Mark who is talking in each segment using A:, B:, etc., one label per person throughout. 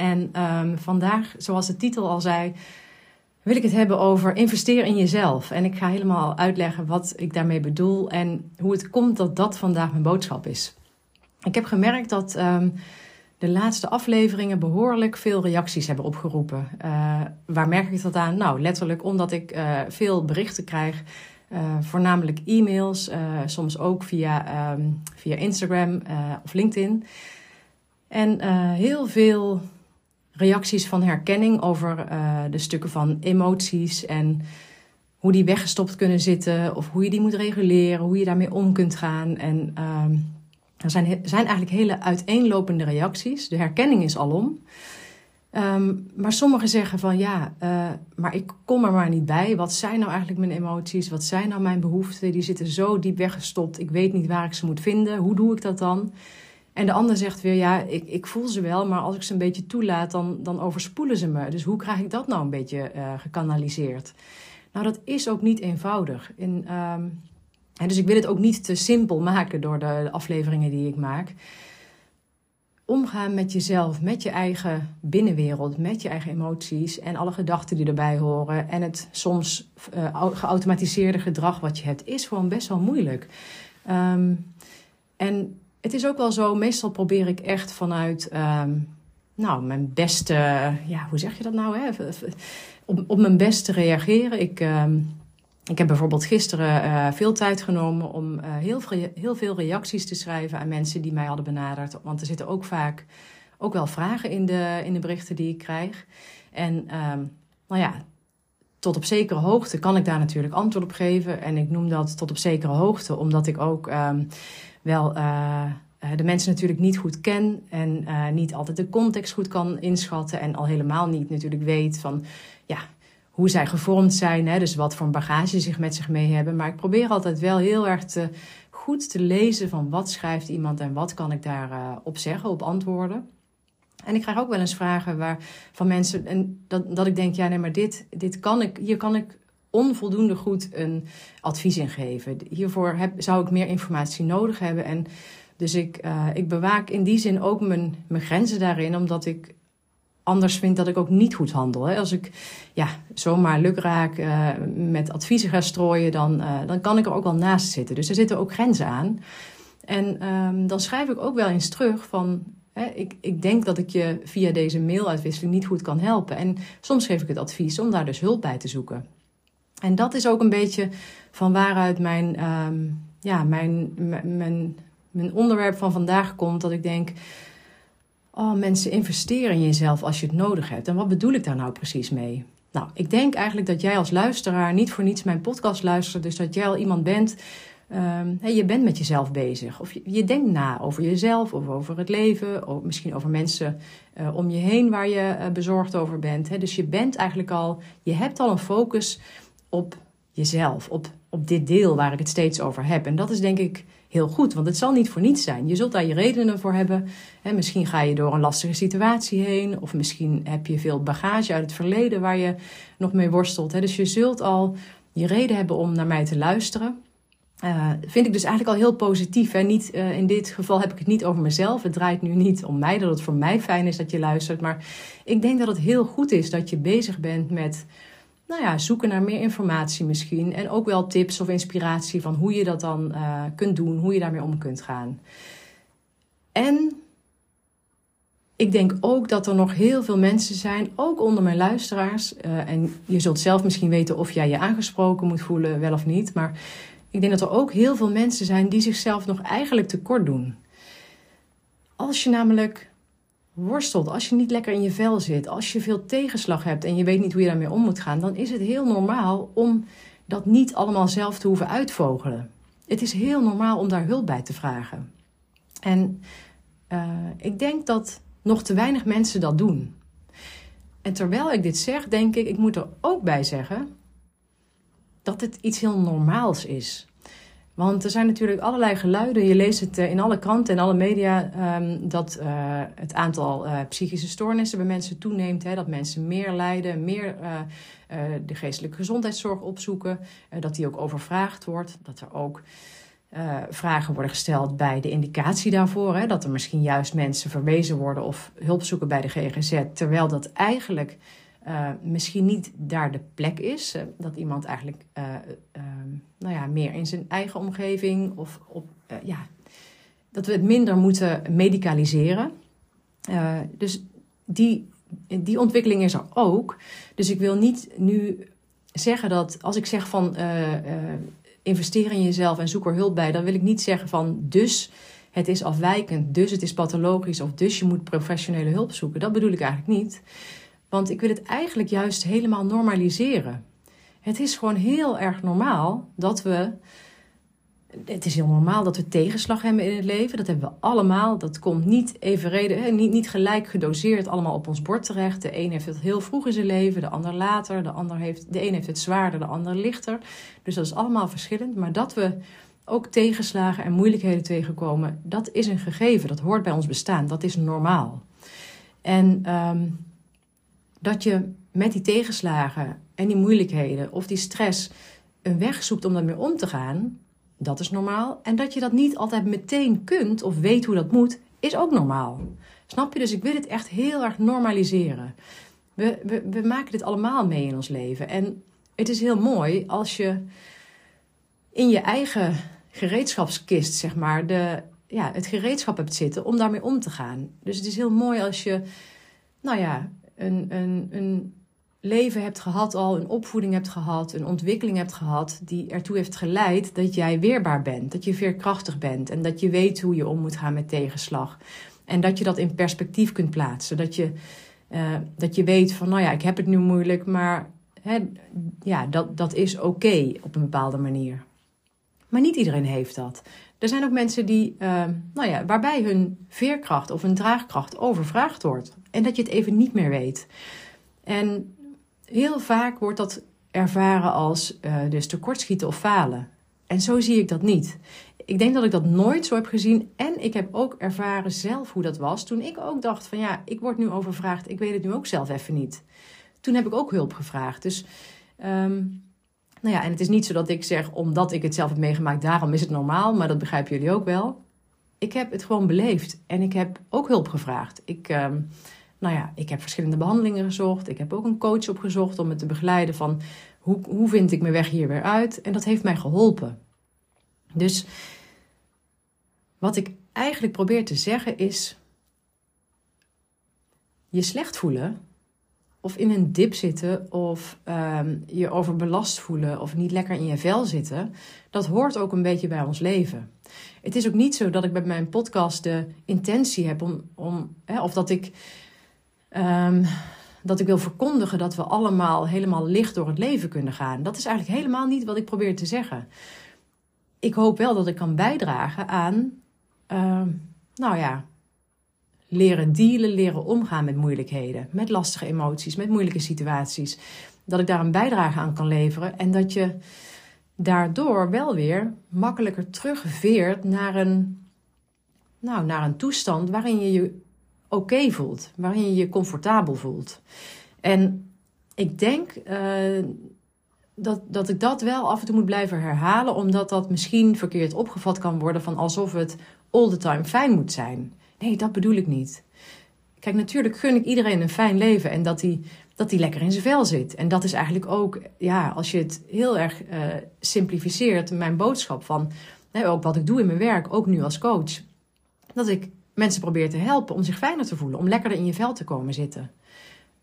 A: En um, vandaag, zoals de titel al zei, wil ik het hebben over investeer in jezelf. En ik ga helemaal uitleggen wat ik daarmee bedoel en hoe het komt dat dat vandaag mijn boodschap is. Ik heb gemerkt dat um, de laatste afleveringen behoorlijk veel reacties hebben opgeroepen. Uh, waar merk ik dat aan? Nou, letterlijk omdat ik uh, veel berichten krijg. Uh, voornamelijk e-mails, soms ook via, um, via Instagram of LinkedIn. En heel veel reacties van herkenning over uh, de stukken van emoties en hoe die weggestopt kunnen zitten of hoe je die moet reguleren, hoe je daarmee om kunt gaan. En uh, er zijn, zijn eigenlijk hele uiteenlopende reacties. De herkenning is alom. Um, maar sommigen zeggen van ja, uh, maar ik kom er maar niet bij. Wat zijn nou eigenlijk mijn emoties? Wat zijn nou mijn behoeften? Die zitten zo diep weggestopt. Ik weet niet waar ik ze moet vinden. Hoe doe ik dat dan? En de ander zegt weer, ja, ik, ik voel ze wel, maar als ik ze een beetje toelaat, dan, dan overspoelen ze me. Dus hoe krijg ik dat nou een beetje uh, gekanaliseerd? Nou, dat is ook niet eenvoudig. In, en dus ik wil het ook niet te simpel maken door de afleveringen die ik maak. Omgaan met jezelf, met je eigen binnenwereld, met je eigen emoties en alle gedachten die erbij horen. En het soms uh, geautomatiseerde gedrag wat je hebt, is gewoon best wel moeilijk. Um, en het is ook wel zo, meestal probeer ik echt vanuit um, nou, mijn beste, ja, hoe zeg je dat nou? Hè? Op, op mijn best te reageren. Ik, um, ik heb bijvoorbeeld gisteren uh, veel tijd genomen om uh, heel, veel, heel veel reacties te schrijven aan mensen die mij hadden benaderd. Want er zitten ook vaak ook wel vragen in de, in de berichten die ik krijg. En um, nou ja, tot op zekere hoogte kan ik daar natuurlijk antwoord op geven. En ik noem dat tot op zekere hoogte, omdat ik ook wel uh, de mensen natuurlijk niet goed ken en uh, niet altijd de context goed kan inschatten en al helemaal niet natuurlijk weet van ja, hoe zij gevormd zijn, hè, dus wat voor bagage ze zich met zich mee hebben. Maar ik probeer altijd wel heel erg te, goed te lezen van wat schrijft iemand en wat kan ik daarop op zeggen, op antwoorden. En ik krijg ook wel eens vragen waar, van mensen en dat, dat ik denk, ja nee, maar dit, dit kan ik, hier kan ik onvoldoende goed een advies in geven. Hiervoor heb, zou ik meer informatie nodig hebben. En dus ik, uh, ik bewaak in die zin ook mijn, mijn grenzen daarin, omdat ik anders vind dat ik ook niet goed handel. Hè. Als ik ja, zomaar lukraak uh, met adviezen ga strooien, dan, uh, dan kan ik er ook wel naast zitten. Dus er zitten ook grenzen aan. En um, dan schrijf ik ook wel eens terug van ik, ik, denk dat ik je via deze mailuitwisseling niet goed kan helpen. En soms geef ik het advies om daar dus hulp bij te zoeken. En dat is ook een beetje van waaruit mijn, um, ja, mijn, mijn, mijn onderwerp van vandaag komt. Dat ik denk, oh mensen investeren in jezelf als je het nodig hebt. En wat bedoel ik daar nou precies mee? Nou, ik denk eigenlijk dat jij als luisteraar niet voor niets mijn podcast luistert. Dus dat jij al iemand bent Um, hey, je bent met jezelf bezig. Of je, je, denkt na over jezelf of over het leven. Of misschien over mensen uh, om je heen waar je uh, bezorgd over bent. Dus je bent eigenlijk al, je hebt al een focus op jezelf. Op, op dit deel waar ik het steeds over heb. En dat is denk ik heel goed, want het zal niet voor niets zijn. Je zult daar je redenen voor hebben. Hè. Misschien ga je door een lastige situatie heen. Of misschien heb je veel bagage uit het verleden waar je nog mee worstelt. Dus je zult al je reden hebben om naar mij te luisteren. Uh, vind ik dus eigenlijk al heel positief. Hè? Niet, uh, in dit geval heb ik het niet over mezelf. Het draait nu niet om mij, dat het voor mij fijn is dat je luistert. Maar ik denk dat het heel goed is dat je bezig bent met nou ja, zoeken naar meer informatie misschien. En ook wel tips of inspiratie van hoe je dat dan uh, kunt doen, hoe je daarmee om kunt gaan. En ik denk ook dat er nog heel veel mensen zijn, ook onder mijn luisteraars. Uh, en je zult zelf misschien weten of jij je aangesproken moet voelen, wel of niet. Maar ik denk dat er ook heel veel mensen zijn die zichzelf nog eigenlijk tekort doen. Als je namelijk worstelt, als je niet lekker in je vel zit, als je veel tegenslag hebt en je weet niet hoe je daarmee om moet gaan, dan is het heel normaal om dat niet allemaal zelf te hoeven uitvogelen. Het is heel normaal om daar hulp bij te vragen. En uh, ik denk dat nog te weinig mensen dat doen. En terwijl ik dit zeg, denk ik, ik moet er ook bij zeggen dat het iets heel normaals is. Want er zijn natuurlijk allerlei geluiden. Je leest het eh, in alle kranten en alle media um, dat uh, het aantal uh, psychische stoornissen bij mensen toeneemt. Hè, dat mensen meer lijden, meer de geestelijke gezondheidszorg opzoeken. dat die ook overvraagd wordt. Dat er ook vragen worden gesteld bij de indicatie daarvoor. Hè, dat er misschien juist mensen verwezen worden of hulp zoeken bij de GGZ. Terwijl dat eigenlijk uh, misschien niet daar de plek is. Uh, dat iemand eigenlijk nou ja, meer in zijn eigen omgeving of op. ja, dat we het minder moeten medicaliseren. dus die, die ontwikkeling is er ook. Dus ik wil niet nu zeggen dat als ik zeg van investeer in jezelf en zoek er hulp bij, dan wil ik niet zeggen van dus het is afwijkend, dus het is pathologisch of dus je moet professionele hulp zoeken. Dat bedoel ik eigenlijk niet. Want ik wil het eigenlijk juist helemaal normaliseren. Het is gewoon heel erg normaal dat we het is heel normaal dat we tegenslag hebben in het leven. Dat hebben we allemaal. Dat komt niet evenredig, niet, niet gelijk gedoseerd allemaal op ons bord terecht. De een heeft het heel vroeg in zijn leven, de ander later. De, ander heeft, de een heeft het zwaarder, de ander lichter. Dus dat is allemaal verschillend. Maar dat we ook tegenslagen en moeilijkheden tegenkomen, dat is een gegeven. Dat hoort bij ons bestaan. Dat is normaal. En um, dat je met die tegenslagen en die moeilijkheden of die stress een weg zoekt om daarmee om te gaan dat is normaal. En dat je dat niet altijd meteen kunt of weet hoe dat moet, is ook normaal. Snap je? Dus ik wil het echt heel erg normaliseren. We, we, maken dit allemaal mee in ons leven. En het is heel mooi als je in je eigen gereedschapskist, zeg maar, de, ja, het gereedschap hebt zitten om daarmee om te gaan. Dus het is heel mooi als je, nou ja, een, een, een leven hebt gehad al, een opvoeding hebt gehad, een ontwikkeling hebt gehad die ertoe heeft geleid dat jij weerbaar bent, dat je veerkrachtig bent en dat je weet hoe je om moet gaan met tegenslag. En dat je dat in perspectief kunt plaatsen. Dat je, uh, dat je weet van, nou ja, ik heb het nu moeilijk, maar hè, ja, dat, dat is oké op een bepaalde manier. Maar niet iedereen heeft dat. Er zijn ook mensen die, uh, nou ja, waarbij hun veerkracht of hun draagkracht overvraagd wordt. En dat je het even niet meer weet. En heel vaak wordt dat ervaren als uh, dus tekortschieten of falen. En zo zie ik dat niet. Ik denk dat ik dat nooit zo heb gezien. En ik heb ook ervaren zelf hoe dat was. Toen ik ook dacht van ja, ik word nu overvraagd. Ik weet het nu ook zelf even niet. Toen heb ik ook hulp gevraagd. Dus um, nou ja, en het is niet zo dat ik zeg, omdat ik het zelf heb meegemaakt, daarom is het normaal. Maar dat begrijpen jullie ook wel. Ik heb het gewoon beleefd. En ik heb ook hulp gevraagd. Ik... Um, nou ja, ik heb verschillende behandelingen gezocht. Ik heb ook een coach opgezocht om me te begeleiden van hoe, hoe vind ik mijn weg hier weer uit. En dat heeft mij geholpen. Dus wat ik eigenlijk probeer te zeggen is: je slecht voelen, of in een dip zitten, of um, je overbelast voelen, of niet lekker in je vel zitten, dat hoort ook een beetje bij ons leven. Het is ook niet zo dat ik bij mijn podcast de intentie heb om, om hè, of dat ik Um, dat ik wil verkondigen dat we allemaal helemaal licht door het leven kunnen gaan. Dat is eigenlijk helemaal niet wat ik probeer te zeggen. Ik hoop wel dat ik kan bijdragen aan, uh, nou ja, leren dealen, leren omgaan met moeilijkheden, met lastige emoties, met moeilijke situaties. Dat ik daar een bijdrage aan kan leveren en dat je daardoor wel weer makkelijker terugveert naar een, nou, naar een toestand waarin je je oké voelt, waarin je je comfortabel voelt. En ik denk uh, dat, dat ik dat wel af en toe moet blijven herhalen, omdat dat misschien verkeerd opgevat kan worden van alsof het all the time fijn moet zijn. Nee, dat bedoel ik niet. Kijk, natuurlijk gun ik iedereen een fijn leven en dat hij dat lekker in zijn vel zit. En dat is eigenlijk ook, ja, als je het heel erg uh, simplificeert, mijn boodschap van, ook wat ik doe in mijn werk, ook nu als coach. Dat ik mensen probeer te helpen om zich fijner te voelen, om lekkerder in je vel te komen zitten.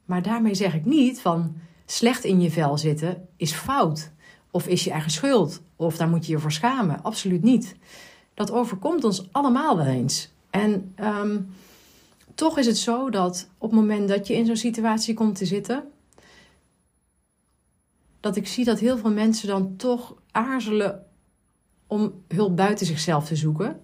A: Maar daarmee zeg ik niet van slecht in je vel zitten is fout. Of is je eigen schuld. Of daar moet je je voor schamen. Absoluut niet. Dat overkomt ons allemaal wel eens. En ehm, toch is het zo dat op het moment dat je in zo'n situatie komt te zitten, dat ik zie dat heel veel mensen dan toch aarzelen om hulp buiten zichzelf te zoeken.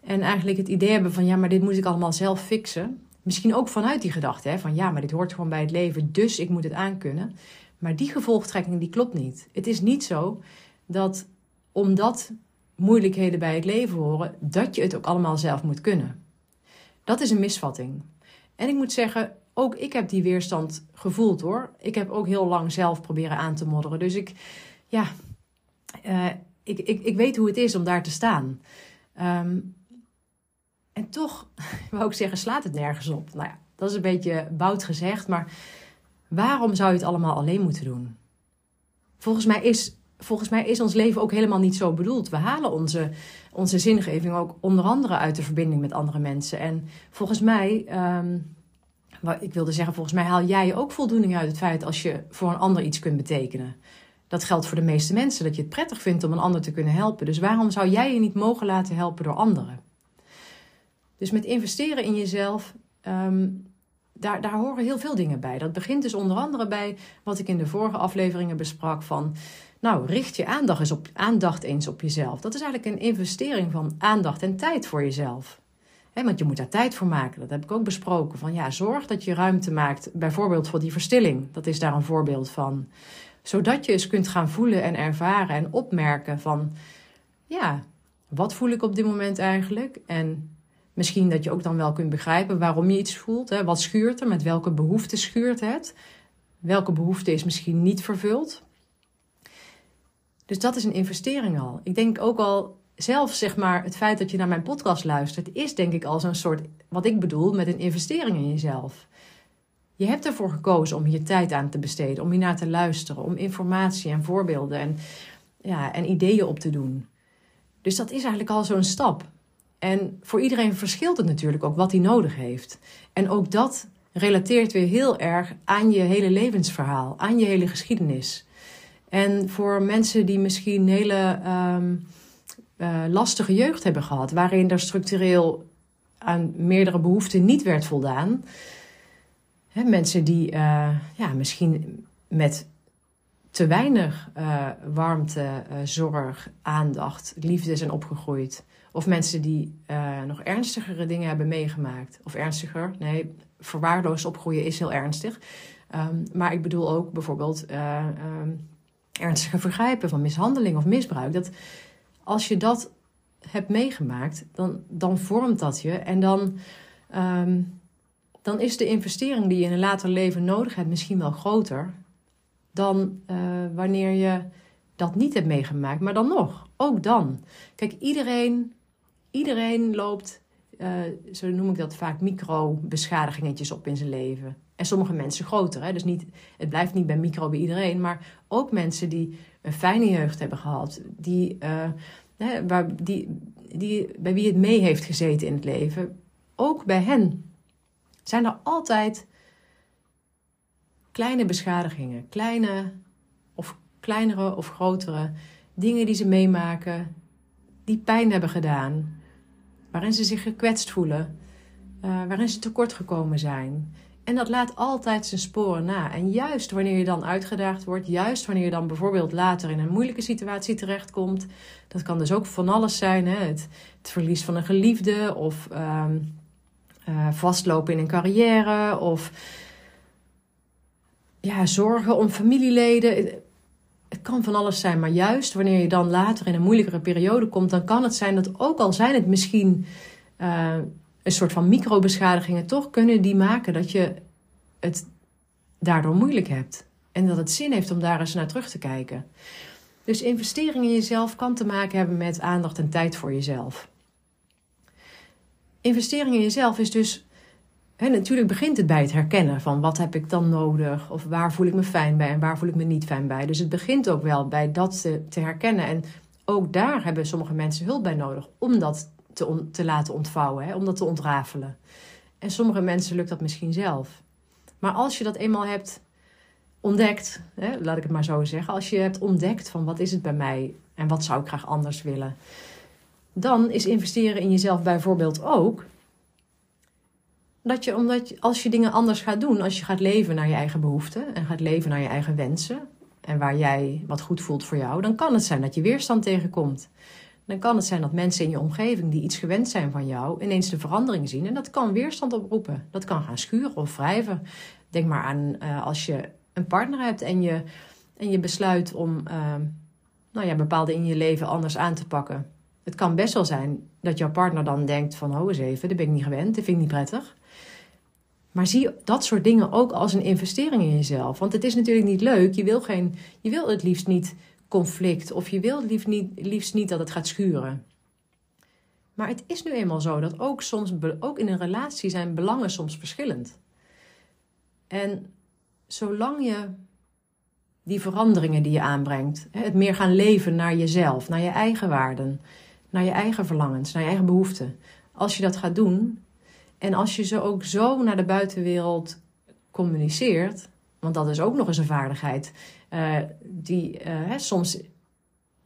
A: En eigenlijk het idee hebben van ja, maar dit moet ik allemaal zelf fixen. Misschien ook vanuit die gedachte hè, van ja, maar dit hoort gewoon bij het leven, dus ik moet het aankunnen. Maar die gevolgtrekking die klopt niet. Het is niet zo dat omdat moeilijkheden bij het leven horen, dat je het ook allemaal zelf moet kunnen. Dat is een misvatting. En ik moet zeggen, ook ik heb die weerstand gevoeld hoor. Ik heb ook heel lang zelf proberen aan te modderen. Dus ik, ja, uh, ik, ik, ik weet hoe het is om daar te staan. Um, en toch, wou ik zeggen, slaat het nergens op. Nou ja, dat is een beetje bout gezegd, maar waarom zou je het allemaal alleen moeten doen? Volgens mij is, volgens mij is ons leven ook helemaal niet zo bedoeld. We halen onze, onze zingeving ook onder andere uit de verbinding met andere mensen. En volgens mij, um, ik wilde zeggen, volgens mij haal jij ook voldoening uit het feit als je voor een ander iets kunt betekenen. Dat geldt voor de meeste mensen, dat je het prettig vindt om een ander te kunnen helpen. Dus waarom zou jij je niet mogen laten helpen door anderen? Dus met investeren in jezelf, um, daar, daar horen heel veel dingen bij. Dat begint dus onder andere bij wat ik in de vorige afleveringen besprak van... Nou, richt je aandacht eens, op, aandacht eens op jezelf. Dat is eigenlijk een investering van aandacht en tijd voor jezelf. want je moet daar tijd voor maken. Dat heb ik ook besproken. Van ja, zorg dat je ruimte maakt, bijvoorbeeld voor die verstilling. Dat is daar een voorbeeld van. Zodat je eens kunt gaan voelen en ervaren en opmerken van... Ja, wat voel ik op dit moment eigenlijk? En Misschien dat je ook dan wel kunt begrijpen waarom je iets voelt. Hè? Wat schuurt er? Met welke behoefte schuurt het? Welke behoefte is misschien niet vervuld? Dus dat is een investering al. Ik denk ook al zelf, zeg maar, het feit dat je naar mijn podcast luistert, is denk ik al zo'n soort, wat ik bedoel, met een investering in jezelf. Je hebt ervoor gekozen om hier tijd aan te besteden, om hier naar te luisteren, om informatie en voorbeelden en, ja, en ideeën op te doen. Dus dat is eigenlijk al zo'n stap. En voor iedereen verschilt het natuurlijk ook wat hij nodig heeft. En ook dat relateert weer heel erg aan je hele levensverhaal, aan je hele geschiedenis. En voor mensen die misschien hele um, uh, lastige jeugd hebben gehad, waarin er structureel aan meerdere behoeften niet werd voldaan. Hè, mensen die uh, ja, misschien met te weinig uh, warmte, zorg, aandacht, liefde zijn opgegroeid. Of mensen die uh, nog ernstigere dingen hebben meegemaakt. Of ernstiger, nee, verwaarloosd opgroeien is heel ernstig. Um, maar ik bedoel ook bijvoorbeeld uh, um, ernstige vergrijpen van mishandeling of misbruik. Dat als je dat hebt meegemaakt, dan, dan vormt dat je. En dan, um, dan is de investering die je in een later leven nodig hebt misschien wel groter dan uh, wanneer je dat niet hebt meegemaakt. Maar dan nog, ook dan. Kijk, iedereen Iedereen loopt, uh, zo noem ik dat vaak, micro-beschadigingetjes op in zijn leven. En sommige mensen groter. Hè? Dus niet, het blijft niet bij micro bij iedereen. Maar ook mensen die een fijne jeugd hebben gehad. Die, uh, hè, waar, die, die, bij wie het mee heeft gezeten in het leven. Ook bij hen zijn er altijd kleine beschadigingen. Kleine of kleinere of grotere dingen die ze meemaken. Die pijn hebben gedaan waarin ze zich gekwetst voelen, uh, waarin ze tekortgekomen zijn. En dat laat altijd zijn sporen na. En juist wanneer je dan uitgedaagd wordt, juist wanneer je dan bijvoorbeeld later in een moeilijke situatie terechtkomt, dat kan dus ook van alles zijn: hè? Het, verlies van een geliefde, of uh, uh, vastlopen in een carrière, of ja, zorgen om familieleden het kan van alles zijn, maar juist wanneer je dan later in een moeilijkere periode komt, dan kan het zijn dat ook al zijn het misschien uh, een soort van microbeschadigingen, toch kunnen die maken dat je het daardoor moeilijk hebt. En dat het zin heeft om daar eens naar terug te kijken. Dus investering in jezelf kan te maken hebben met aandacht en tijd voor jezelf. Investering in jezelf is dus natuurlijk begint het bij het herkennen van wat heb ik dan nodig of waar voel ik me fijn bij en waar voel ik me niet fijn bij. Dus het begint ook wel bij dat te, te herkennen. En ook daar hebben sommige mensen hulp bij nodig om dat te, te laten ontvouwen, om dat te ontrafelen. En sommige mensen lukt dat misschien zelf. Maar als je dat eenmaal hebt ontdekt, laat ik het maar zo zeggen, als je hebt ontdekt van wat is het bij mij en wat zou ik graag anders willen, dan is investeren in jezelf bijvoorbeeld ook dat je, omdat als je dingen anders gaat doen, als je gaat leven naar je eigen behoeften en gaat leven naar je eigen wensen en waar jij wat goed voelt voor jou, dan kan het zijn dat je weerstand tegenkomt. Dan kan het zijn dat mensen in je omgeving die iets gewend zijn van jou ineens de verandering zien en dat kan weerstand oproepen. Dat kan gaan schuren of wrijven. Denk maar aan uh, als je een partner hebt en je, en je besluit om uh, nou ja, bepaalde in je leven anders aan te pakken. Het kan best wel zijn dat jouw partner dan denkt van, oh eens even, dat ben ik niet gewend, dat vind ik niet prettig. Maar zie dat soort dingen ook als een investering in jezelf. Want het is natuurlijk niet leuk. Je wil, geen, je wil het liefst niet conflict. Of je wil het liefst niet, liefst niet dat het gaat schuren. Maar het is nu eenmaal zo dat ook soms, ook in een relatie zijn belangen soms verschillend. En zolang je die veranderingen die je aanbrengt, het meer gaan leven naar jezelf, naar je eigen waarden, naar je eigen verlangens, naar je eigen behoeften. Als je dat gaat doen, en als je ze ook zo naar de buitenwereld communiceert, want dat is ook nog eens een vaardigheid, uh, die uh, hè, soms,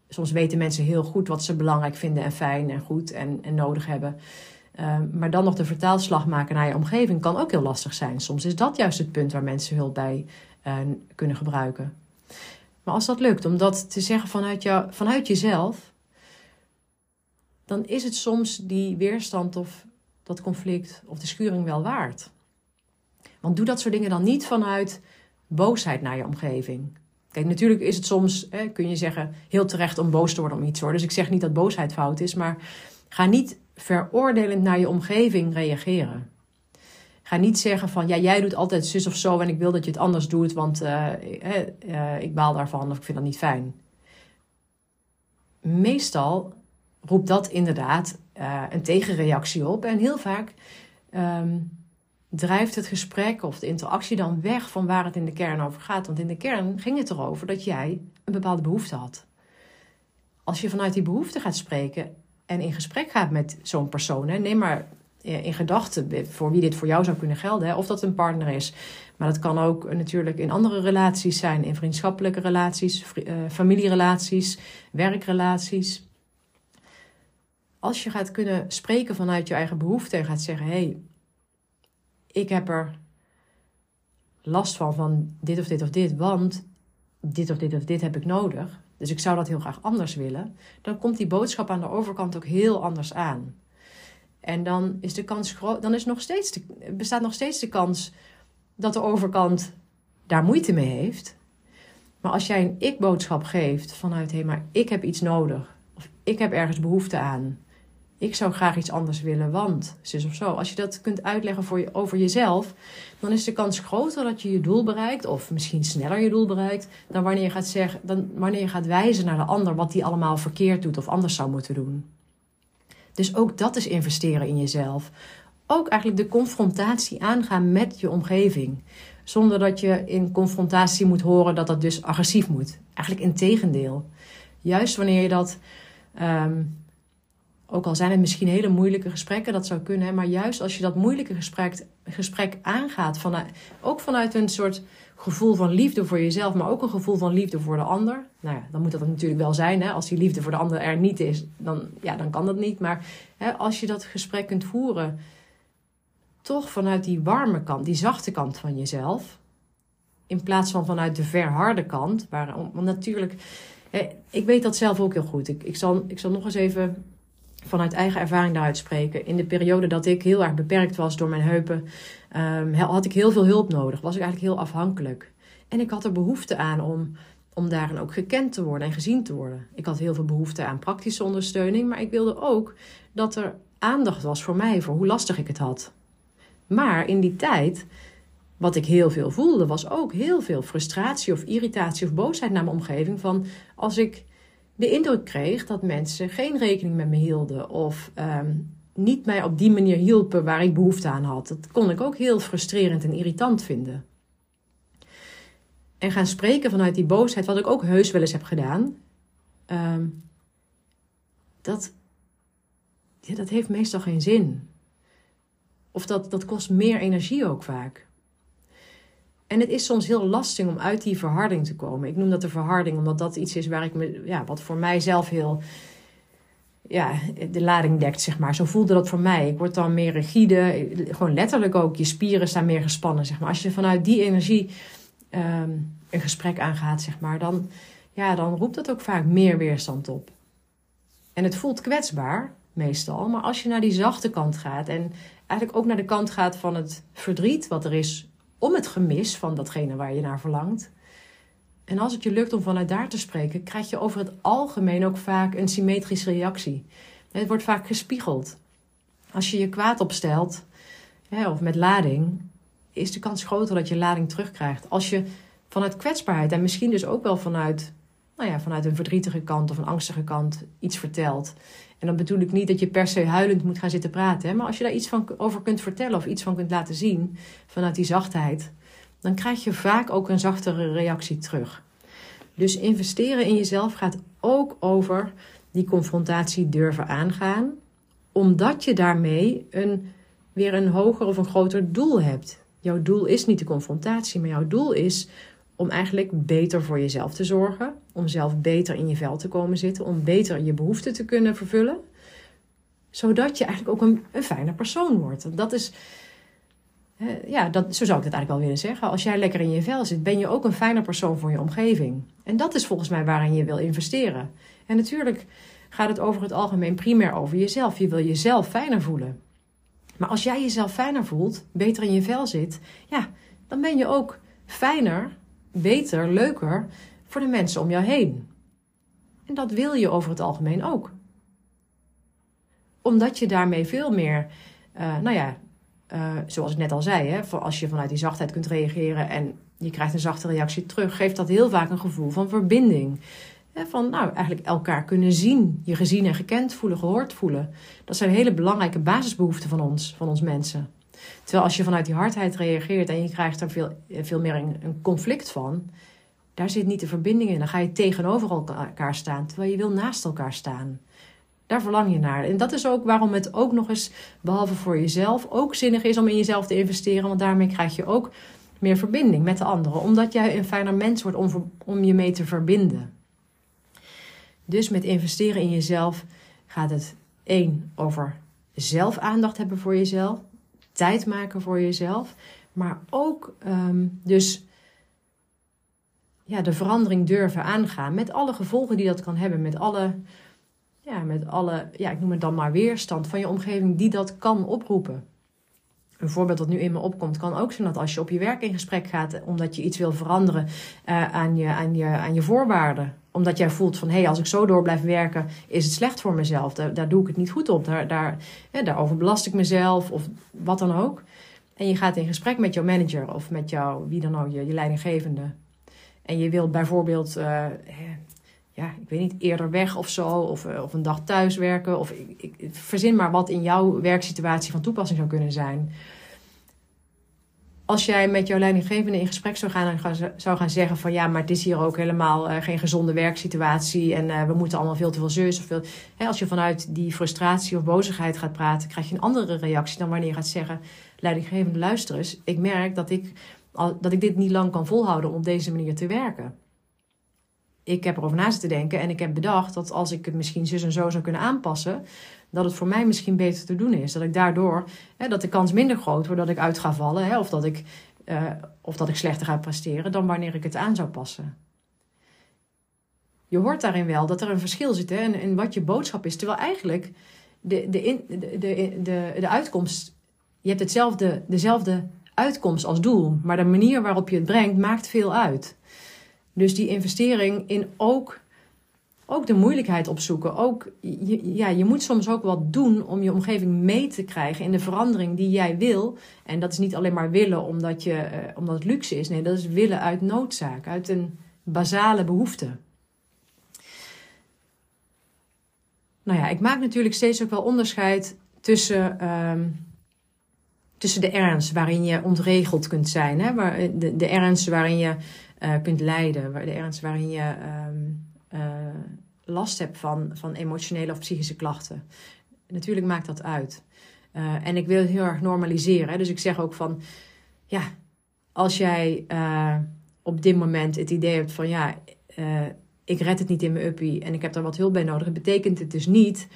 A: soms weten mensen heel goed wat ze belangrijk vinden en fijn en goed en, en nodig hebben. Uh, maar dan nog de vertaalslag maken naar je omgeving kan ook heel lastig zijn. Soms is dat juist het punt waar mensen hulp bij kunnen gebruiken. Maar als dat lukt, om dat te zeggen vanuit, jou, vanuit jezelf, dan is het soms die weerstand of dat conflict of de schuring wel waard. Want doe dat soort dingen dan niet vanuit boosheid naar je omgeving. Kijk, natuurlijk is het soms, hè, kun je zeggen, heel terecht om boos te worden om iets hoor. Dus ik zeg niet dat boosheid fout is, maar ga niet veroordelend naar je omgeving reageren. Ga niet zeggen van, ja, jij doet altijd zus of zo en ik wil dat je het anders doet, want uh, uh, ik baal daarvan of ik vind dat niet fijn. Meestal roept dat inderdaad uh, een tegenreactie op. En heel vaak um, drijft het gesprek of de interactie dan weg van waar het in de kern over gaat. Want in de kern ging het erover dat jij een bepaalde behoefte had. Als je vanuit die behoefte gaat spreken en in gesprek gaat met zo'n persoon, hè, neem maar eh, in gedachten voor wie dit voor jou zou kunnen gelden, of dat een partner is. Maar dat kan ook natuurlijk in andere relaties zijn, in vriendschappelijke relaties, uh, familierelaties, werkrelaties als je gaat kunnen spreken vanuit je eigen behoefte en gaat zeggen: hey, ik heb er last van, van dit of dit of dit, want dit of dit of dit heb ik nodig. Dus ik zou dat heel graag anders willen. Dan komt die boodschap aan de overkant ook heel anders aan. En dan is de kans dan is nog steeds de, bestaat nog steeds de kans dat de overkant daar moeite mee heeft. Maar als jij een ik-boodschap geeft vanuit hey, maar ik heb iets nodig, of ik heb ergens behoefte aan, ik zou graag iets anders willen, want zus of zo. Als je dat kunt uitleggen voor je, over jezelf, dan is de kans groter dat je je doel bereikt, of misschien sneller je doel bereikt, dan wanneer je gaat, zeggen, dan wanneer je gaat wijzen naar de ander wat die allemaal verkeerd doet of anders zou moeten doen. Dus ook dat is investeren in jezelf. Ook eigenlijk de confrontatie aangaan met je omgeving. Zonder dat je in confrontatie moet horen dat dat dus agressief moet. Eigenlijk in tegendeel. Juist wanneer je dat. Um, ook al zijn het misschien hele moeilijke gesprekken, dat zou kunnen. Maar juist als je dat moeilijke gesprek, gesprek aangaat, vanuit, ook vanuit een soort gevoel van liefde voor jezelf, maar ook een gevoel van liefde voor de ander. Nou ja, dan moet dat natuurlijk wel zijn. Hè? Als die liefde voor de ander er niet is, dan, ja, dan kan dat niet. Maar hè, als je dat gesprek kunt voeren, toch vanuit die warme kant, die zachte kant van jezelf, in plaats van vanuit de verharde kant. Waar, want natuurlijk, ik weet dat zelf ook heel goed. Ik, ik, zal, ik zal nog eens even vanuit eigen ervaring daaruit spreken. In de periode dat ik heel erg beperkt was door mijn heupen, um, had ik heel veel hulp nodig. Was ik eigenlijk heel afhankelijk. En ik had er behoefte aan om, om daarin ook gekend te worden en gezien te worden. Ik had heel veel behoefte aan praktische ondersteuning, maar ik wilde ook dat er aandacht was voor mij, voor hoe lastig ik het had. Maar in die tijd, wat ik heel veel voelde, was ook heel veel frustratie of irritatie of boosheid naar mijn omgeving. Van als ik de indruk kreeg dat mensen geen rekening met me hielden of um, niet mij op die manier hielpen waar ik behoefte aan had. Dat kon ik ook heel frustrerend en irritant vinden. En gaan spreken vanuit die boosheid, wat ik ook heus wel eens heb gedaan. Um, dat, ja, dat heeft meestal geen zin. Of dat, dat kost meer energie ook vaak. En het is soms heel lastig om uit die verharding te komen. Ik noem dat de verharding, omdat dat iets is waar ik me, ja, wat voor mijzelf heel, ja, de lading dekt, zeg maar. Zo voelde dat voor mij. Ik word dan meer rigide, gewoon letterlijk ook. Je spieren staan meer gespannen, zeg maar. Als je vanuit die energie ehm, een gesprek aangaat, zeg maar, dan, ja, dan roept dat ook vaak meer weerstand op. En het voelt kwetsbaar, meestal. Maar als je naar die zachte kant gaat en eigenlijk ook naar de kant gaat van het verdriet wat er is om het gemis van datgene waar je naar verlangt. En als het je lukt om vanuit daar te spreken, krijg je over het algemeen ook vaak een symmetrische reactie. Het wordt vaak gespiegeld. Als je je kwaad opstelt, of met lading, is de kans groter dat je lading terugkrijgt. Als je vanuit kwetsbaarheid en misschien dus ook wel vanuit, nou ja, vanuit een verdrietige kant of een angstige kant iets vertelt. En dan bedoel ik niet dat je per se huilend moet gaan zitten praten. Hè? Maar als je daar iets van over kunt vertellen of iets van kunt laten zien vanuit die zachtheid, dan krijg je vaak ook een zachtere reactie terug. Dus investeren in jezelf gaat ook over die confrontatie durven aangaan, omdat je daarmee een, weer een hoger of een groter doel hebt. Jouw doel is niet de confrontatie, maar jouw doel is om eigenlijk beter voor jezelf te zorgen, om zelf beter in je vel te komen zitten, om beter je behoeften te kunnen vervullen, zodat je eigenlijk ook een, een fijne persoon wordt. Dat is, ja, dat, zo zou ik het eigenlijk wel willen zeggen. Als jij lekker in je vel zit, ben je ook een fijne persoon voor je omgeving. En dat is volgens mij waarin je wil investeren. En natuurlijk gaat het over het algemeen primair over jezelf. Je wil jezelf fijner voelen. Maar als jij jezelf fijner voelt, beter in je vel zit, ja, dan ben je ook fijner beter, leuker voor de mensen om jou heen. En dat wil je over het algemeen ook. Omdat je daarmee veel meer, uh, nou ja, uh, zoals ik net al zei, hè, voor als je vanuit die zachtheid kunt reageren en je krijgt een zachte reactie terug, geeft dat heel vaak een gevoel van verbinding. Van nou, eigenlijk elkaar kunnen zien, je gezien en gekend voelen, gehoord voelen. Dat zijn hele belangrijke basisbehoeften van ons, van ons mensen. Terwijl als je vanuit die hardheid reageert en je krijgt er veel, veel meer een conflict van, daar zit niet de verbinding in. Dan ga je tegenover elkaar staan, terwijl je wil naast elkaar staan. Daar verlang je naar. En dat is ook waarom het ook nog eens, behalve voor jezelf, ook zinnig is om in jezelf te investeren. Want daarmee krijg je ook meer verbinding met de anderen. Omdat jij een fijner mens wordt om, om je mee te verbinden. Dus met investeren in jezelf gaat het één over zelf aandacht hebben voor jezelf tijd maken voor jezelf. Maar ook um, dus ja, de verandering durven aangaan. Met alle gevolgen die dat kan hebben. Met alle, ja, met alle, ja, ik noem het dan maar weerstand van je omgeving die dat kan oproepen. Een voorbeeld dat nu in me opkomt kan ook zijn dat als je op je werk in gesprek gaat omdat je iets wil veranderen uh, aan, je, aan, je, aan je voorwaarden. Omdat jij voelt van hé, hey, als ik zo door blijf werken, is het slecht voor mezelf. Daar, doe ik het niet goed op. Daar, daar, ja, daarover belast ik mezelf of wat dan ook. En je gaat in gesprek met jouw manager of met jou, wie dan ook, je, je leidinggevende. En je wilt bijvoorbeeld, uh, ja, ik weet niet, eerder weg of zo, of, uh, of een dag thuis werken. Of ik, ik, verzin maar wat in jouw werksituatie van toepassing zou kunnen zijn als jij met jouw leidinggevende in gesprek zou gaan en zou gaan zeggen van ja, maar het is hier ook helemaal uh, geen gezonde werksituatie en we moeten allemaal veel te veel zus of veel. Hè, als je vanuit die frustratie of bozigheid gaat praten, krijg je een andere reactie dan wanneer je gaat zeggen: leidinggevende, luister eens, ik merk dat ik, dat ik dit niet lang kan volhouden om op deze manier te werken. Ik heb erover na zitten denken en ik heb bedacht dat als ik het misschien zus en zo zou kunnen aanpassen, dat het voor mij misschien beter te doen is. Dat ik daardoor, hè, dat de kans minder groot wordt dat ik uit ga vallen. Hè, of, dat ik, uh, of dat ik slechter ga presteren dan wanneer ik het aan zou passen. Je hoort daarin wel dat er een verschil zit hè, in, in wat je boodschap is. Terwijl eigenlijk de, de, in, de, de, de, de uitkomst, je hebt hetzelfde, dezelfde uitkomst als doel. Maar de manier waarop je het brengt maakt veel uit. Dus die investering in ook ook de moeilijkheid opzoeken. Ook, je, ja, je moet soms ook wat doen om je omgeving mee te krijgen in de verandering die jij wil. En dat is niet alleen maar willen omdat, je, uh, omdat het luxe is. Nee, dat is willen uit noodzaak, uit een basale behoefte. Nou ja, ik maak natuurlijk steeds ook wel onderscheid tussen, uh, tussen de ernst waarin je ontregeld kunt zijn. Hè? Waar, de, de ernst waarin je uh, kunt lijden. De ernst waarin je... Uh, uh, last hebt van, van emotionele of psychische klachten. Natuurlijk maakt dat uit. En ik wil het heel erg normaliseren. Hè? Dus ik zeg ook van, ja, als jij op dit moment het idee hebt van, ja, ik red het niet in mijn uppie en ik heb daar wat hulp bij nodig, betekent het dus niet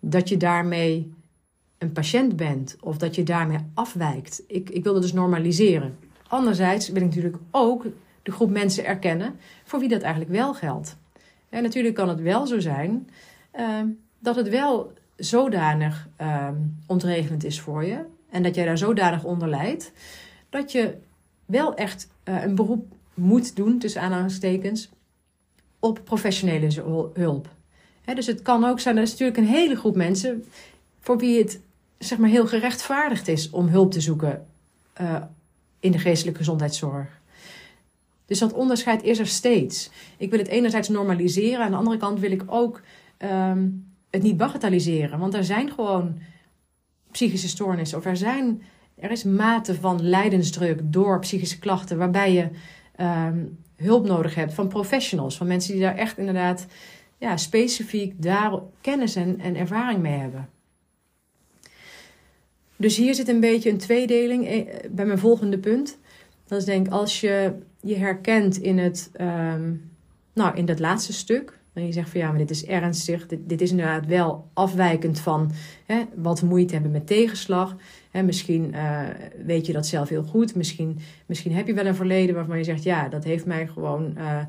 A: dat je daarmee een patiënt bent of dat je daarmee afwijkt. Ik, ik wil dat dus normaliseren. Anderzijds wil ik natuurlijk ook de groep mensen erkennen voor wie dat eigenlijk wel geldt. En natuurlijk kan het wel zo zijn uh, dat het wel zodanig uh, ontregelend is voor je en dat jij daar zodanig onder lijdt dat je wel echt uh, een beroep moet doen, tussen aanhalingstekens, op professionele hulp. dus het kan ook zijn, er is natuurlijk een hele groep mensen voor wie het zeg maar, heel gerechtvaardigd is om hulp te zoeken uh, in de geestelijke gezondheidszorg. Dus dat onderscheid is er steeds. Ik wil het enerzijds normaliseren, aan de andere kant wil ik ook um, het niet bagatelliseren. Want er zijn gewoon psychische stoornissen of er, zijn, er is mate van lijdensdruk door psychische klachten waarbij je um, hulp nodig hebt van professionals, van mensen die daar echt inderdaad ja, specifiek daar kennis en, en ervaring mee hebben. Dus hier zit een beetje een tweedeling eh, bij mijn volgende punt. Dat is denk ik als je je herkent in het, um, nou, in dat laatste stuk. En je zegt van ja, maar dit is ernstig. Dit, dit is inderdaad wel afwijkend van hè, wat moeite hebben met tegenslag. Hè, misschien uh, weet je dat zelf heel goed. Misschien, misschien heb je wel een verleden waarvan je zegt ja, dat heeft mij gewoon uh,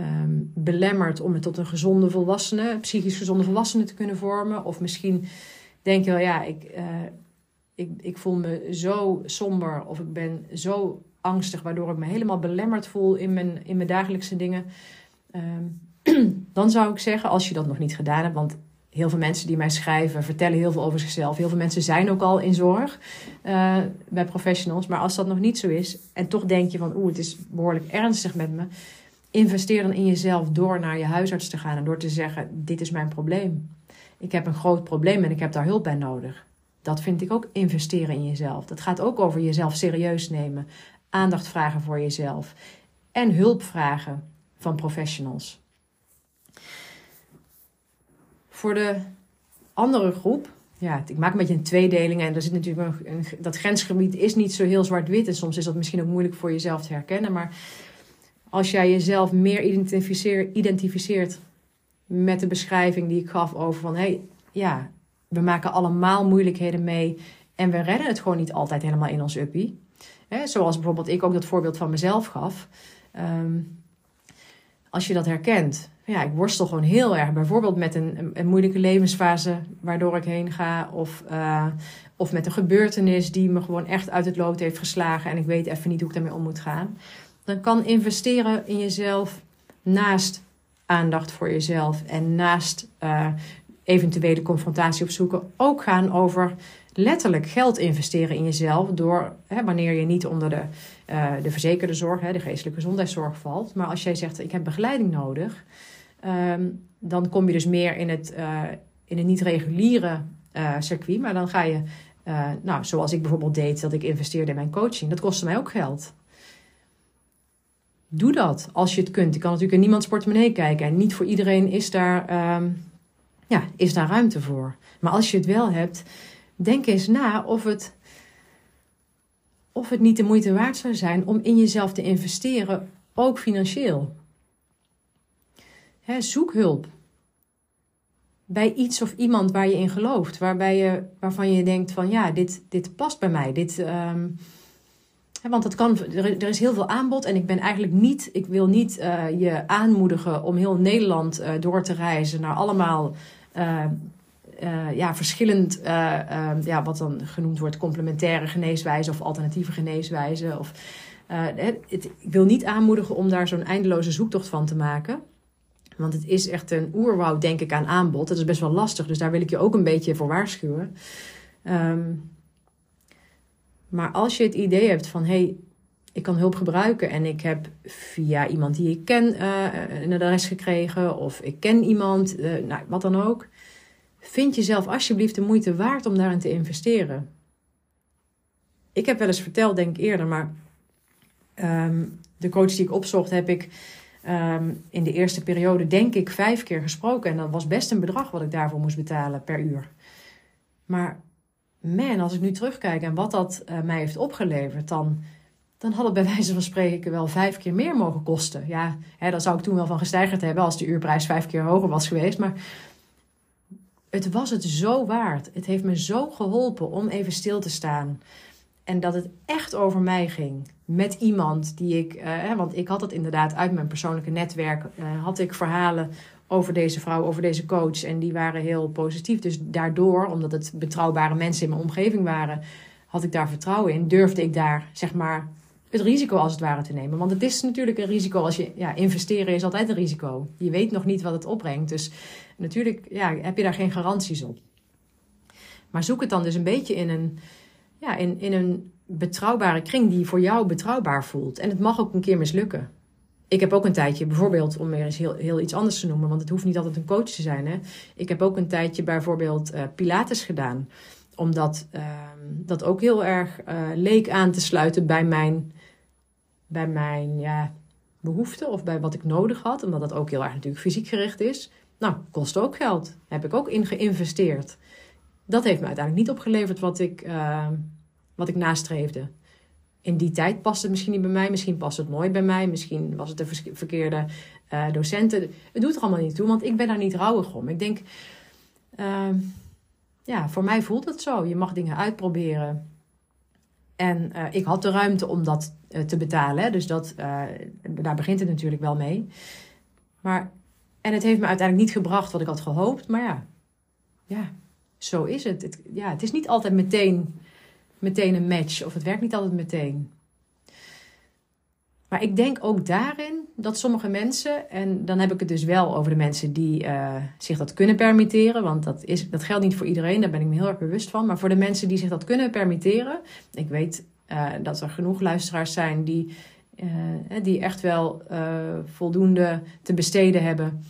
A: um, belemmerd om het tot een gezonde volwassene, psychisch gezonde volwassene te kunnen vormen. Of misschien denk je wel ja, ik, ik, ik voel me zo somber of ik ben zo angstig, waardoor ik me helemaal belemmerd voel in mijn, in mijn dagelijkse dingen. Um, dan zou ik zeggen, als je dat nog niet gedaan hebt, want heel veel mensen die mij schrijven vertellen heel veel over zichzelf. Heel veel mensen zijn ook al in zorg uh, bij professionals. Maar als dat nog niet zo is en toch denk je van oeh, het is behoorlijk ernstig met me. Investeer dan in jezelf door naar je huisarts te gaan en door te zeggen: Dit is mijn probleem. Ik heb een groot probleem en ik heb daar hulp bij nodig. Dat vind ik ook investeren in jezelf. Dat gaat ook over jezelf serieus nemen, aandacht vragen voor jezelf en hulp vragen van professionals. Voor de andere groep, ja, ik maak een beetje een tweedeling en er zit natuurlijk een, dat grensgebied is niet zo heel zwart-wit en soms is dat misschien ook moeilijk voor jezelf te herkennen, maar als jij jezelf meer identificeert, met de beschrijving die ik gaf over van hé, hey, ja, we maken allemaal moeilijkheden mee en we redden het gewoon niet altijd helemaal in ons uppie. Zoals bijvoorbeeld ik ook dat voorbeeld van mezelf gaf. Um, als je dat herkent, ja, ik worstel gewoon heel erg. Bijvoorbeeld met een, een, moeilijke levensfase waardoor ik heen ga. Of, uh, of met een gebeurtenis die me gewoon echt uit het lood heeft geslagen. En ik weet even niet hoe ik daarmee om moet gaan. Dan kan investeren in jezelf naast aandacht voor jezelf. En naast uh, eventuele confrontatie opzoeken ook gaan over letterlijk geld investeren in jezelf. Door hè, wanneer je niet onder de, uh, de verzekerde zorg, hè, de geestelijke gezondheidszorg valt. Maar als jij zegt: Ik heb begeleiding nodig. Um, dan kom je dus meer in het, uh, in het niet-reguliere uh, circuit. Maar dan ga je, nou, zoals ik bijvoorbeeld deed, dat ik investeerde in mijn coaching. Dat kostte mij ook geld. Doe dat als je het kunt. Je kan natuurlijk in niemands portemonnee kijken. En niet voor iedereen is daar, um, ja, is daar ruimte voor. Maar als je het wel hebt, denk eens na of het, of het niet de moeite waard zou zijn om in jezelf te investeren, ook financieel. zoek hulp. Bij iets of iemand waar je in gelooft, waarbij je, waarvan je denkt van ja, dit, dit past bij mij. Dit, um, want dat kan, er, is heel veel aanbod en ik ben eigenlijk niet, ik wil niet uh, je aanmoedigen om heel Nederland uh, door te reizen naar allemaal uh, ja, verschillend, uh, ja, wat dan genoemd wordt, complementaire geneeswijzen of alternatieve geneeswijzen. Of, ik wil niet aanmoedigen om daar zo'n eindeloze zoektocht van te maken. Want het is echt een oerwoud, denk ik, aan aanbod. Dat is best wel lastig, dus daar wil ik je ook een beetje voor waarschuwen. Um, maar als je het idee hebt van, hé, hey, ik kan hulp gebruiken en ik heb via iemand die ik ken een adres gekregen, of ik ken iemand, nou, wat dan ook Vind jezelf alsjeblieft de moeite waard om daarin te investeren. Ik heb wel eens verteld, denk ik eerder, maar um, de coach die ik opzocht, heb ik um, in de eerste periode, denk ik, vijf keer gesproken. En dat was best een bedrag wat ik daarvoor moest betalen per uur. Maar man, als ik nu terugkijk en wat dat uh, mij heeft opgeleverd, dan, dan had het bij wijze van spreken wel vijf keer meer mogen kosten. Ja, hè, daar zou ik toen wel van gestijgerd hebben als de uurprijs vijf keer hoger was geweest. Maar het was het zo waard. Het heeft me zo geholpen om even stil te staan. En dat het echt over mij ging. Met iemand die ik. Uh, want ik had het inderdaad uit mijn persoonlijke netwerk. Uh, had ik verhalen over deze vrouw, over deze coach. En die waren heel positief. Dus daardoor, omdat het betrouwbare mensen in mijn omgeving waren, had ik daar vertrouwen in. Durfde ik daar, zeg maar, het risico als het ware te nemen. Want het is natuurlijk een risico als je. Ja, investeren is altijd een risico. Je weet nog niet wat het opbrengt. Dus natuurlijk ja, heb je daar geen garanties op. Maar zoek het dan dus een beetje in een ja, in, in een betrouwbare kring die voor jou betrouwbaar voelt. En het mag ook een keer mislukken. Ik heb ook een tijdje, bijvoorbeeld, om weer eens heel, heel iets anders te noemen, want het hoeft niet altijd een coach te zijn. Hè? Ik heb ook een tijdje bijvoorbeeld uh, Pilates gedaan, omdat uh, dat ook heel erg uh, leek aan te sluiten bij mijn, bij mijn ja, behoeften of bij wat ik nodig had, omdat dat ook heel erg natuurlijk fysiek gericht is. Nou, kost ook geld. Heb ik ook in geïnvesteerd. Dat heeft me uiteindelijk niet opgeleverd wat ik, uh, wat ik nastreefde. In die tijd past het misschien niet bij mij, misschien past het nooit bij mij, misschien was het de verkeerde uh, docenten. Het doet er allemaal niet toe, want ik ben daar niet rouwig om. Ik denk, uh, ja, voor mij voelt het zo. Je mag dingen uitproberen. En uh, ik had de ruimte om dat te betalen, dus dat, daar begint het natuurlijk wel mee. Maar, en het heeft me uiteindelijk niet gebracht wat ik had gehoopt, maar ja, ja zo is het. het. Ja, het is niet altijd meteen, meteen een match of het werkt niet altijd meteen. Maar ik denk ook daarin dat sommige mensen, en dan heb ik het dus wel over de mensen die uh, zich dat kunnen permitteren, want dat, is, dat geldt niet voor iedereen, daar ben ik me heel erg bewust van. Maar voor de mensen die zich dat kunnen permitteren, ik weet uh, dat er genoeg luisteraars zijn die, uh, die echt wel voldoende te besteden hebben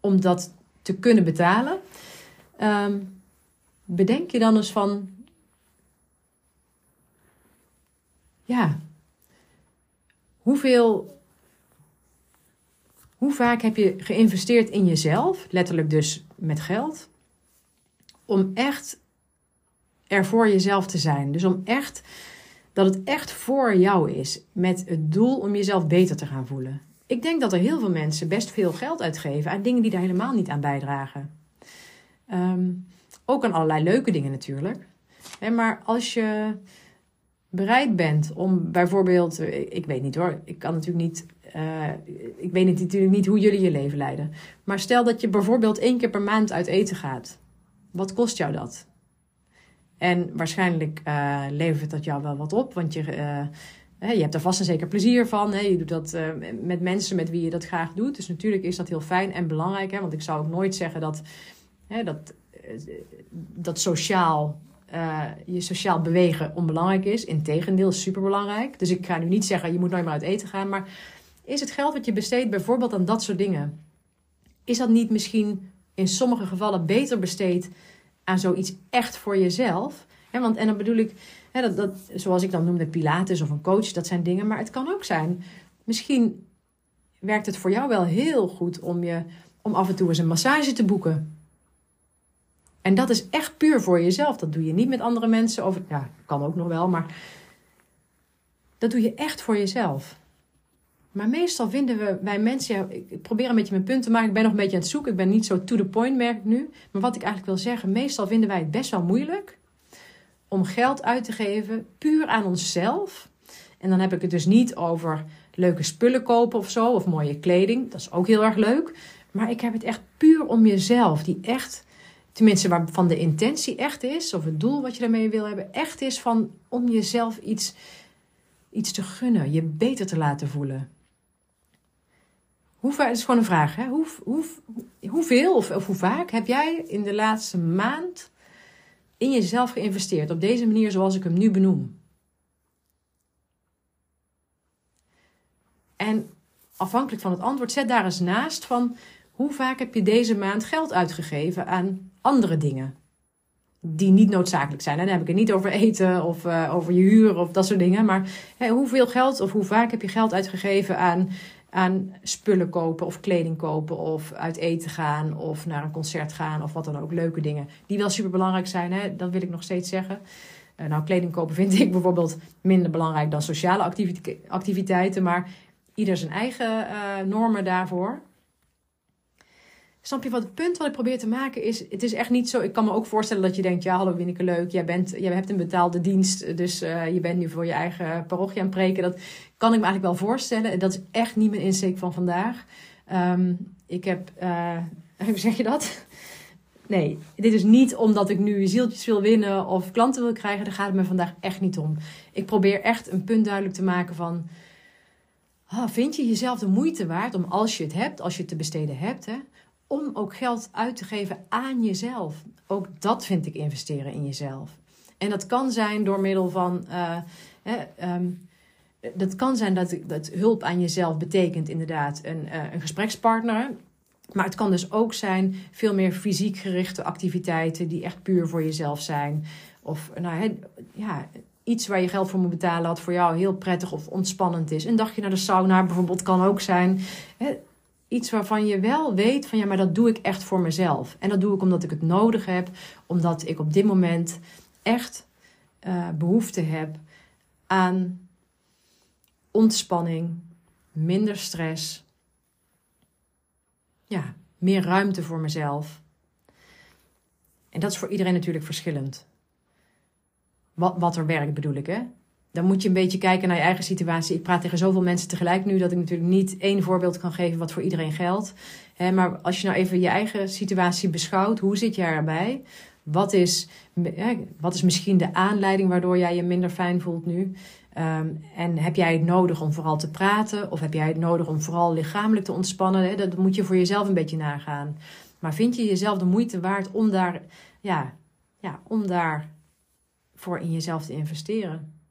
A: om dat te kunnen betalen. Um, bedenk je dan eens van, ja, hoeveel, hoe vaak heb je geïnvesteerd in jezelf, letterlijk dus met geld, om echt er voor jezelf te zijn. Dus om echt, dat het echt voor jou is, met het doel om jezelf beter te gaan voelen. Ik denk dat er heel veel mensen best veel geld uitgeven aan dingen die daar helemaal niet aan bijdragen. Um, ook aan allerlei leuke dingen natuurlijk. maar als je bereid bent om bijvoorbeeld, eh, ik weet niet hoor, ik kan natuurlijk niet, uh, ik weet natuurlijk niet hoe jullie je leven leiden. Maar stel dat je bijvoorbeeld één keer per maand uit eten gaat. Wat kost jou dat? En waarschijnlijk uh, levert dat jou wel wat op, want je, je hebt er vast en zeker plezier van. Hè? Je doet dat met mensen met wie je dat graag doet. Dus natuurlijk is dat heel fijn en belangrijk. Hè? Want ik zou ook nooit zeggen dat Hè, dat, dat sociaal, uh, je sociaal bewegen onbelangrijk is. Integendeel, superbelangrijk. Dus ik ga nu niet zeggen, je moet nooit meer uit eten gaan. Maar is het geld wat je besteedt bijvoorbeeld aan dat soort dingen... is dat niet misschien in sommige gevallen beter besteed aan zoiets echt voor jezelf... Want, en dan bedoel ik, dat, dat, zoals ik dan noemde, Pilates of een coach, dat zijn dingen. Maar het kan ook zijn, misschien werkt het voor jou wel heel goed om, je, om af en toe eens een massage te boeken. En dat is echt puur voor jezelf. Dat doe je niet met andere mensen. Of, ja, kan ook nog wel, maar dat doe je echt voor jezelf. Maar meestal vinden we wij mensen, ik probeer een beetje mijn punt te maken. Ik ben nog een beetje aan het zoeken. Ik ben niet zo to the point, merk ik nu. Maar wat ik eigenlijk wil zeggen, meestal vinden wij het best wel moeilijk om geld uit te geven puur aan onszelf. En dan heb ik het dus niet over leuke spullen kopen of zo, of mooie kleding. Dat is ook heel erg leuk. Maar ik heb het echt puur om jezelf, die echt tenminste waarvan de intentie echt is, of het doel wat je daarmee wil hebben, echt is van om jezelf iets, iets te gunnen, je beter te laten voelen. Hoe is gewoon een vraag, hè? Hoe, hoe, hoeveel of, of hoe vaak heb jij in de laatste maand in jezelf geïnvesteerd op deze manier zoals ik hem nu benoem? En afhankelijk van het antwoord, zet daar eens naast van hoe vaak heb je deze maand geld uitgegeven aan andere dingen? Die niet noodzakelijk zijn. En dan heb ik het niet over eten of uh, over je huur of dat soort dingen. Maar hoeveel geld of hoe vaak heb je geld uitgegeven aan aan spullen kopen of kleding kopen of uit eten gaan of naar een concert gaan of wat dan ook. Leuke dingen die wel super belangrijk zijn, hè? dat wil ik nog steeds zeggen. Uh, nou, kleding kopen vind ik bijvoorbeeld minder belangrijk dan sociale activiteiten, maar ieder zijn eigen uh, normen daarvoor. Snap je wat het punt wat ik probeer te maken is? Het is echt niet zo. Ik kan me ook voorstellen dat je denkt: ja, hallo Winneke, leuk. Jij, bent, jij hebt een betaalde dienst, dus uh, je bent nu voor je eigen parochie aan het preken. Dat kan ik me eigenlijk wel voorstellen. En dat is echt niet mijn insteek van vandaag. Um, ik heb, uh, hoe zeg je dat? Nee, dit is niet omdat ik nu zieltjes wil winnen of klanten wil krijgen. Daar gaat het me vandaag echt niet om. Ik probeer echt een punt duidelijk te maken van. Oh, vind je jezelf de moeite waard om als je het hebt, als je het te besteden hebt, hè, om ook geld uit te geven aan jezelf. Ook dat vind ik investeren in jezelf. En dat kan zijn door middel van. Uh, um, dat kan zijn dat, dat hulp aan jezelf betekent inderdaad een, uh, een gesprekspartner. Maar het kan dus ook zijn veel meer fysiek gerichte activiteiten die echt puur voor jezelf zijn. Of nou, ja, iets waar je geld voor moet betalen, wat voor jou heel prettig of ontspannend is. Een dagje naar de sauna bijvoorbeeld kan ook zijn iets waarvan je wel weet van ja, maar dat doe ik echt voor mezelf. En dat doe ik omdat ik het nodig heb, omdat ik op dit moment echt uh, behoefte heb aan ontspanning, minder stress, ja, meer ruimte voor mezelf. En dat is voor iedereen natuurlijk verschillend. Wat, wat er werkt bedoel ik, hè? Dan moet je een beetje kijken naar je eigen situatie. Ik praat tegen zoveel mensen tegelijk nu dat ik natuurlijk niet één voorbeeld kan geven wat voor iedereen geldt. maar als je nou even je eigen situatie beschouwt, hoe zit jij erbij? Wat is, wat is misschien de aanleiding waardoor jij je minder fijn voelt nu? Ehm, en heb jij het nodig om vooral te praten? Of heb jij het nodig om vooral lichamelijk te ontspannen? Dat moet je voor jezelf een beetje nagaan. Maar vind je jezelf de moeite waard om daar, ja, ja, om daar voor in jezelf te investeren?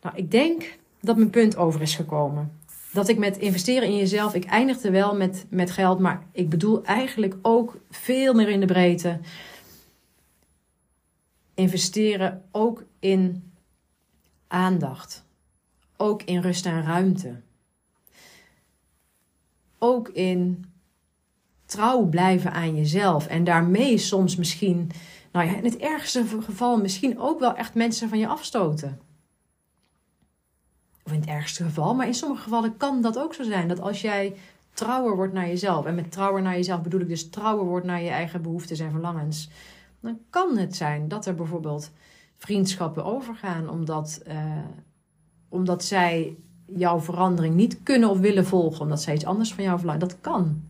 A: Nou, ik denk dat mijn punt over is gekomen. Dat ik met investeren in jezelf, ik eindigde wel met, met geld, maar ik bedoel eigenlijk ook veel meer in de breedte. Investeren ook in aandacht. Ook in rust en ruimte. Ook in trouw blijven aan jezelf. En daarmee soms misschien, nou ja, in het ergste geval misschien ook wel echt mensen van je afstoten in het ergste geval. Maar in sommige gevallen kan dat ook zo zijn. Dat als jij trouwer wordt naar jezelf. En met trouwer naar jezelf bedoel ik dus trouwer wordt naar je eigen behoeftes en verlangens. Dan kan het zijn dat er bijvoorbeeld vriendschappen overgaan. Omdat, uh, omdat zij jouw verandering niet kunnen of willen volgen. Omdat zij iets anders van jou verlangen. Dat kan.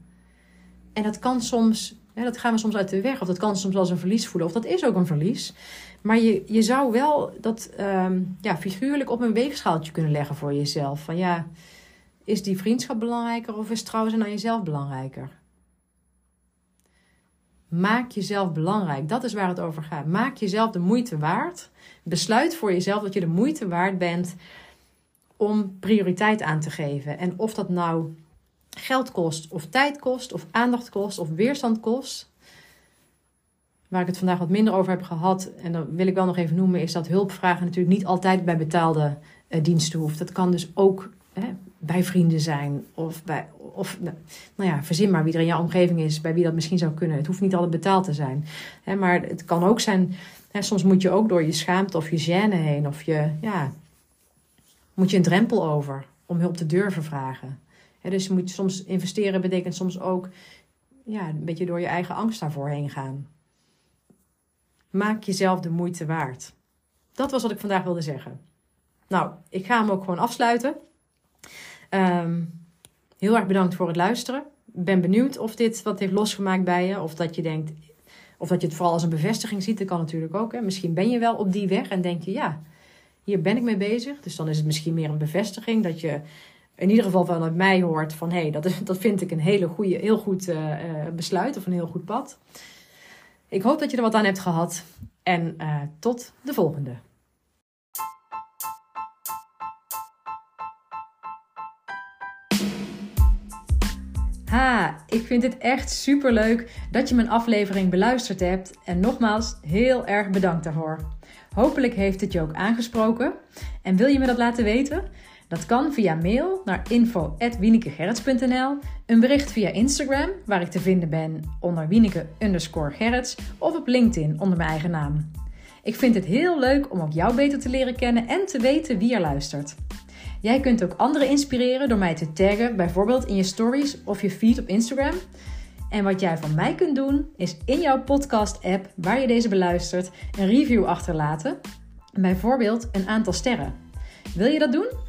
A: En dat kan soms, dat gaan we soms uit de weg. Of dat kan soms als een verlies voelen. Of dat is ook een verlies. Maar je, je zou wel dat um, ja, figuurlijk op een weegschaaltje kunnen leggen voor jezelf. Van ja, is die vriendschap belangrijker of is trouwens aan jezelf belangrijker? Maak jezelf belangrijk. Dat is waar het over gaat. Maak jezelf de moeite waard. Besluit voor jezelf dat je de moeite waard bent om prioriteit aan te geven. En of dat nou geld kost, of tijd kost, of aandacht kost, of weerstand kost waar ik het vandaag wat minder over heb gehad, en dat wil ik wel nog even noemen, is dat hulpvragen natuurlijk niet altijd bij betaalde uh, diensten hoeft. Dat kan dus ook hè, bij vrienden zijn of bij, of nou ja, verzin maar wie er in jouw omgeving is, bij wie dat misschien zou kunnen. Het hoeft niet altijd betaald te zijn. Hè, maar het kan ook zijn, hè, soms moet je ook door je schaamte of je gêne heen, of je, ja, moet je een drempel over om hulp te durven vragen. Hè, dus moet soms investeren betekent soms ook ja, een beetje door je eigen angst daarvoor heen gaan. Maak jezelf de moeite waard. Dat was wat ik vandaag wilde zeggen. Nou, ik ga hem ook gewoon afsluiten. Ehm, heel erg bedankt voor het luisteren. Ben benieuwd of dit wat heeft losgemaakt bij je. Of dat je denkt, of dat je het vooral als een bevestiging ziet. Dat kan natuurlijk ook. Hè. Misschien ben je wel op die weg en denk je, ja, hier ben ik mee bezig. Dus dan is het misschien meer een bevestiging dat je in ieder geval vanuit mij hoort van hé, hey, dat, dat vind ik een hele goede, heel goed uh, besluit of een heel goed pad. Ik hoop dat je er wat aan hebt gehad en uh, tot de volgende. Ha, ik vind het echt super leuk dat je mijn aflevering beluisterd hebt en nogmaals heel erg bedankt daarvoor. Hopelijk heeft het je ook aangesproken en wil je me dat laten weten? Dat kan via mail naar info.wienekegerrits.nl, een bericht via Instagram, waar ik te vinden ben onder Wieneke underscore Gerrits, of op LinkedIn onder mijn eigen naam. Ik vind het heel leuk om ook jou beter te leren kennen en te weten wie er luistert. Jij kunt ook anderen inspireren door mij te taggen, bijvoorbeeld in je stories of je feed op Instagram. En wat jij van mij kunt doen, is in jouw podcast-app waar je deze beluistert, een review achterlaten. Bijvoorbeeld een aantal sterren. Wil je dat doen?